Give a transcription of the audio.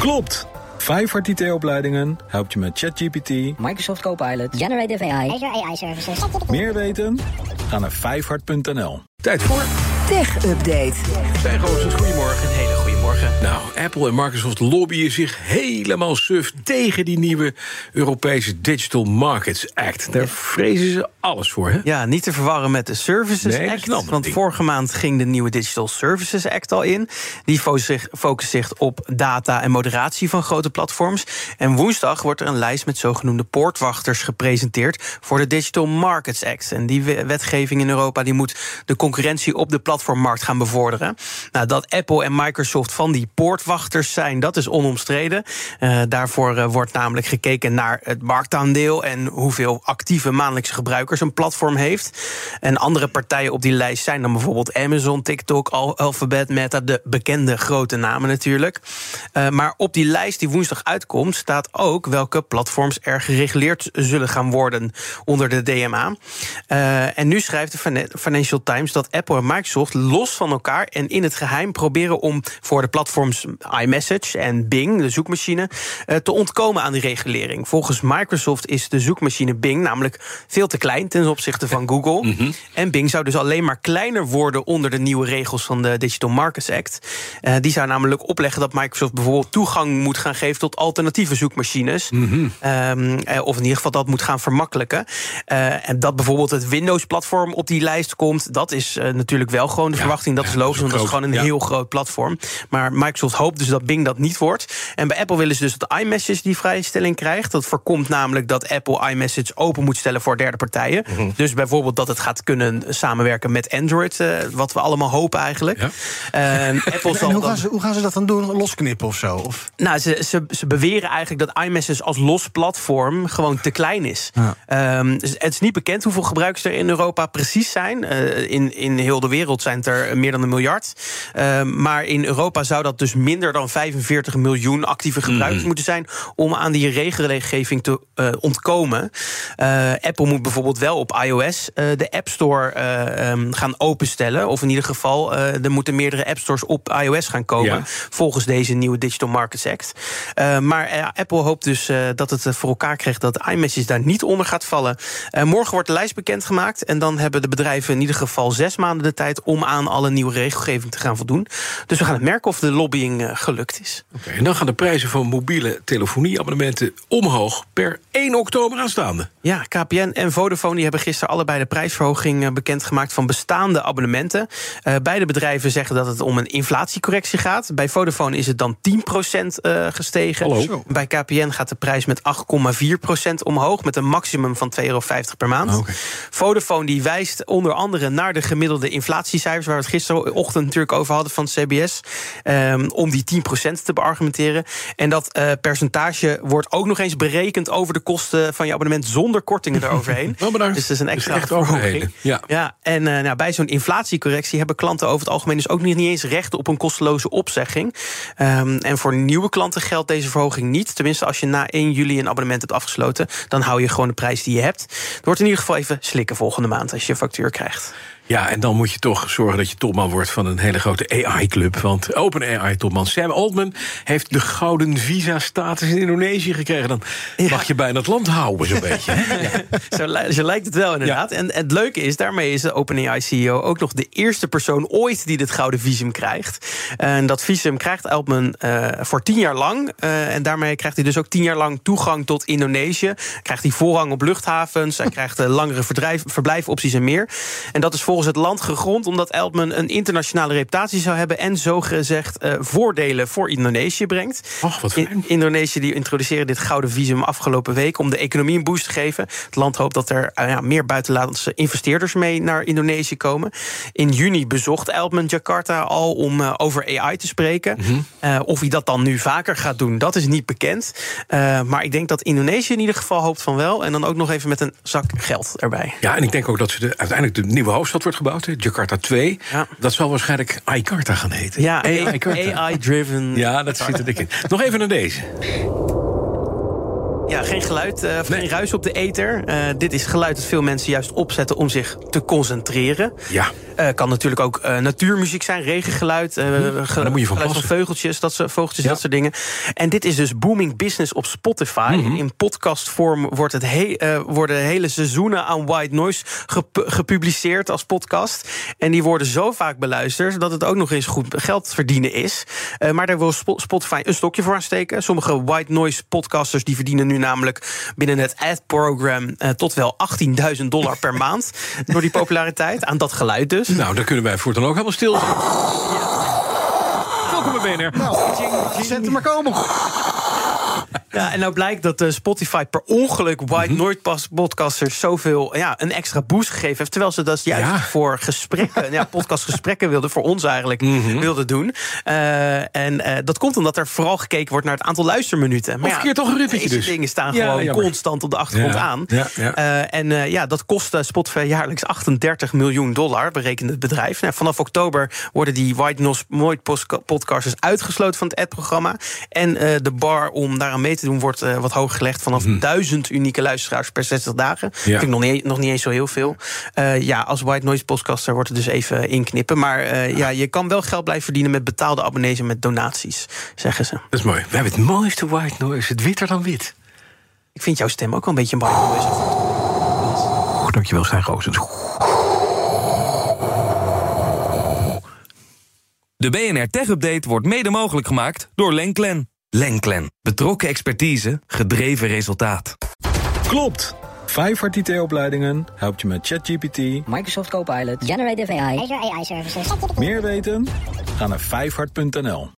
Klopt! Vijfhart IT-opleidingen helpt je met ChatGPT, Microsoft Copilot, Generative AI, Azure AI Services. meer weten? Ga naar vijfhart.nl. Tijd voor Tech Update. Bij Nou, Apple en Microsoft lobbyen zich helemaal suf tegen die nieuwe Europese Digital Markets Act. Daar vrezen ze alles voor, hè? Ja, niet te verwarren met de Services Nee, Act. Want ding. vorige maand ging de nieuwe Digital Services Act al in. Die focust zich, op data en moderatie van grote platforms. En woensdag wordt er een lijst met zogenoemde poortwachters gepresenteerd voor de Digital Markets Act. En die we- wetgeving in Europa die moet de concurrentie op de platformmarkt gaan bevorderen. Nou, dat Apple en Microsoft van die poortwachters zijn, dat is onomstreden. Eh, daarvoor eh, wordt namelijk gekeken naar het marktaandeel en hoeveel actieve maandelijkse gebruikers een platform heeft. En andere partijen op die lijst zijn dan bijvoorbeeld Amazon, TikTok, Al- Alphabet, Meta, de bekende grote namen natuurlijk. Eh, maar op die lijst die woensdag uitkomt, staat ook welke platforms er gereguleerd zullen gaan worden onder de DMA. En nu schrijft de Fina- Financial Times dat Apple en Microsoft los van elkaar en in het geheim proberen om voor de platforms iMessage en Bing, de zoekmachine, eh, te ontkomen aan die regulering. Volgens Microsoft is de zoekmachine Bing namelijk veel te klein ten opzichte van Google. En Bing zou dus alleen maar kleiner worden onder de nieuwe regels van de Digital Markets Act. Eh, die zou namelijk opleggen dat Microsoft bijvoorbeeld toegang moet gaan geven tot alternatieve zoekmachines. Ehm, eh, of in ieder geval dat moet gaan vermakkelijken. En dat bijvoorbeeld het Windows-platform op die lijst komt, dat is natuurlijk wel gewoon de Ja, verwachting. Dat ja, is logisch, want dat is gewoon een heel groot platform. Maar Microsoft hoopt dus dat Bing dat niet wordt. En bij Apple willen ze dus dat iMessage die vrijstelling krijgt. Dat voorkomt namelijk dat Apple iMessage open moet stellen voor derde partijen. Mhm. Dus bijvoorbeeld dat het gaat kunnen samenwerken met Android, eh, wat we allemaal hopen eigenlijk. Ja. En Apple En zal hoe dan- gaan, ze, hoe gaan ze dat dan doen? Losknippen of zo? Of? nou, ze, ze, ze beweren eigenlijk dat iMessage als los platform gewoon te klein is. Ja. Ehm, dus het is niet bekend hoeveel gebruikers er in Europa precies zijn. Eh, in, in heel de wereld zijn het er meer dan een miljard. Ehm, maar in Europa zou dat dus minder dan 45 miljoen actieve gebruikers moeten zijn om aan die regelgeving te eh, ontkomen. Eh, Apple moet bijvoorbeeld wel op iOS eh, de App Store eh, ehm, gaan openstellen. Of in ieder geval, er moeten meerdere App Stores op iOS gaan komen. Ja. Volgens deze nieuwe Digital Markets Act. Maar Apple hoopt dus dat het voor elkaar krijgt dat iMessage daar niet onder gaat vallen. Morgen wordt de lijst bekendgemaakt. En dan hebben de bedrijven in ieder geval zes maanden de tijd om aan alle nieuwe regelgeving te gaan voldoen. Dus we gaan het merken of de lobbying eh, gelukt is. Oké, en dan gaan de prijzen van mobiele telefonieabonnementen omhoog per 1 oktober aanstaande. Ja, KPN en Vodafone die hebben gisteren allebei de prijsverhoging eh, bekendgemaakt van bestaande abonnementen. Eh, beide bedrijven zeggen dat het om een inflatiecorrectie gaat. Bij Vodafone is het dan 10% eh, gestegen. Hallo. Bij KPN gaat de prijs met 8,4% omhoog, met een maximum van 2,50 euro per maand. Oké. Vodafone die wijst onder andere naar de gemiddelde inflatiecijfers, waar we het gisterochtend natuurlijk over hadden van CBS, ehm, om die 10% te beargumenteren. En dat eh, percentage wordt ook nog eens berekend over de kosten van je abonnement zonder kortingen eroverheen. Oh, bedankt. Dus dat is een Dus extra echt verhoging. Ja. Ja, en eh, nou, bij zo'n inflatiecorrectie hebben klanten over het algemeen dus ook niet, niet eens recht op een kosteloze opzegging. Ehm, en voor nieuwe klanten geldt deze verhoging niet. Tenminste, als je na 1 juli een abonnement hebt afgesloten, dan hou je gewoon de prijs die je hebt. Het wordt in ieder geval even slikken volgende maand als je je factuur krijgt. Ja, en dan moet je toch zorgen dat je topman wordt van een hele grote AI-club. Want OpenAI-topman Sam Altman heeft de gouden visa-status in Indonesië gekregen. Dan mag je bijna het land houden, zo'n beetje. hè? Zo, li- zo lijkt het wel inderdaad. En het leuke is, daarmee is de OpenAI-CEO ook nog de eerste persoon ooit die dit gouden visum krijgt. En dat visum krijgt Altman eh, voor tien jaar lang. Eh, en daarmee krijgt hij dus ook tien jaar lang toegang tot Indonesië. Krijgt hij voorrang op luchthavens. Hij krijgt eh, langere verblijfopties en meer. En dat is volgens het land gegrond omdat Altman een internationale reputatie zou hebben. En zogezegd eh voordelen voor Indonesië brengt. Och, wat In-. Indonesië die introduceren dit gouden visum afgelopen week om de economie een boost te geven. Het land hoopt dat er eh, ja, meer buitenlandse investeerders mee naar Indonesië komen. In juni bezocht Altman Jakarta al om eh, over AI te spreken. Eh, of hij dat dan nu vaker gaat doen, dat is niet bekend. Maar ik denk dat Indonesië in ieder geval hoopt van wel. En dan ook nog even met een zak geld erbij. Ja, en ik denk ook dat ze de, uiteindelijk de nieuwe hoofdstad wordt gebouwd, hè, Jakarta 2. Ja. Dat zal waarschijnlijk iCarta gaan heten. Ja. AI-driven. Ja, dat zit er dik in. Nog even naar deze. Ja, geen geluid, uh, Nee. geen ruis op de ether. Eh, dit is geluid dat veel mensen juist opzetten om zich te concentreren. Ja. Eh, kan natuurlijk ook eh, natuurmuziek zijn, regengeluid, eh, ge- daar moet je van geluid van plassen. vogeltjes, dat, soort- vogeltjes, Ja. dat soort dingen. En dit is dus booming business op Spotify. Mhm. In podcastvorm wordt het he- eh, worden hele seizoenen aan white noise gep- gepubliceerd als podcast. En die worden zo vaak beluisterd dat het ook nog eens goed geld verdienen is. Eh, maar daar wil Spo- Spotify een stokje voor aansteken. Sommige white noise podcasters die verdienen nu namelijk binnen het ad-program eh, tot wel 18.000 dollar per maand. Door die populariteit. Aan dat geluid dus. Nou, dan kunnen wij voortaan ook helemaal stil zijn. Welkom bij BNR. Zet hem maar komen. Ja, en nou blijkt dat eh, Spotify per ongeluk White Mhm. Noise pas- podcasters zoveel ja, een extra boost gegeven heeft. Terwijl ze dat juist Ja. voor gesprekken, ja, podcastgesprekken wilden, voor ons eigenlijk Mhm. wilden doen. Eh, en eh, dat komt omdat er vooral gekeken wordt naar het aantal luisterminuten. Of keer toch een ruppetje deze dus. dingen staan Ja, gewoon jammer. constant op de achtergrond Ja, aan. ja, ja. En ja, dat kost Spotify jaarlijks 38 miljoen dollar, berekent het bedrijf. Nou, vanaf oktober worden die White Noise podcasters uitgesloten van het ad-programma. En de bar om mee te doen wordt eh, wat hoger gelegd. Vanaf duizend unieke luisteraars per 60 dagen. Vind ik nog niet, nog niet eens zo heel veel. Eh, ja, als White Noise podcaster wordt het dus even inknippen. Maar eh, ja, je kan wel geld blijven verdienen met betaalde abonnees en met donaties, zeggen ze. Dat is mooi. We hebben het mooiste white noise. Het witter dan wit. Ik vind jouw stem ook wel een beetje een White Noise. Oh, dankjewel, Stijn Roosens. De BNR Tech Update wordt mede mogelijk gemaakt door Lenklen. Lenklen. Betrokken expertise, gedreven resultaat. Klopt! Vijfhart IT-opleidingen helpt je met ChatGPT. Microsoft Copilot. Generative AI. Azure AI Services. Meer weten? Ga naar vijfhart.nl.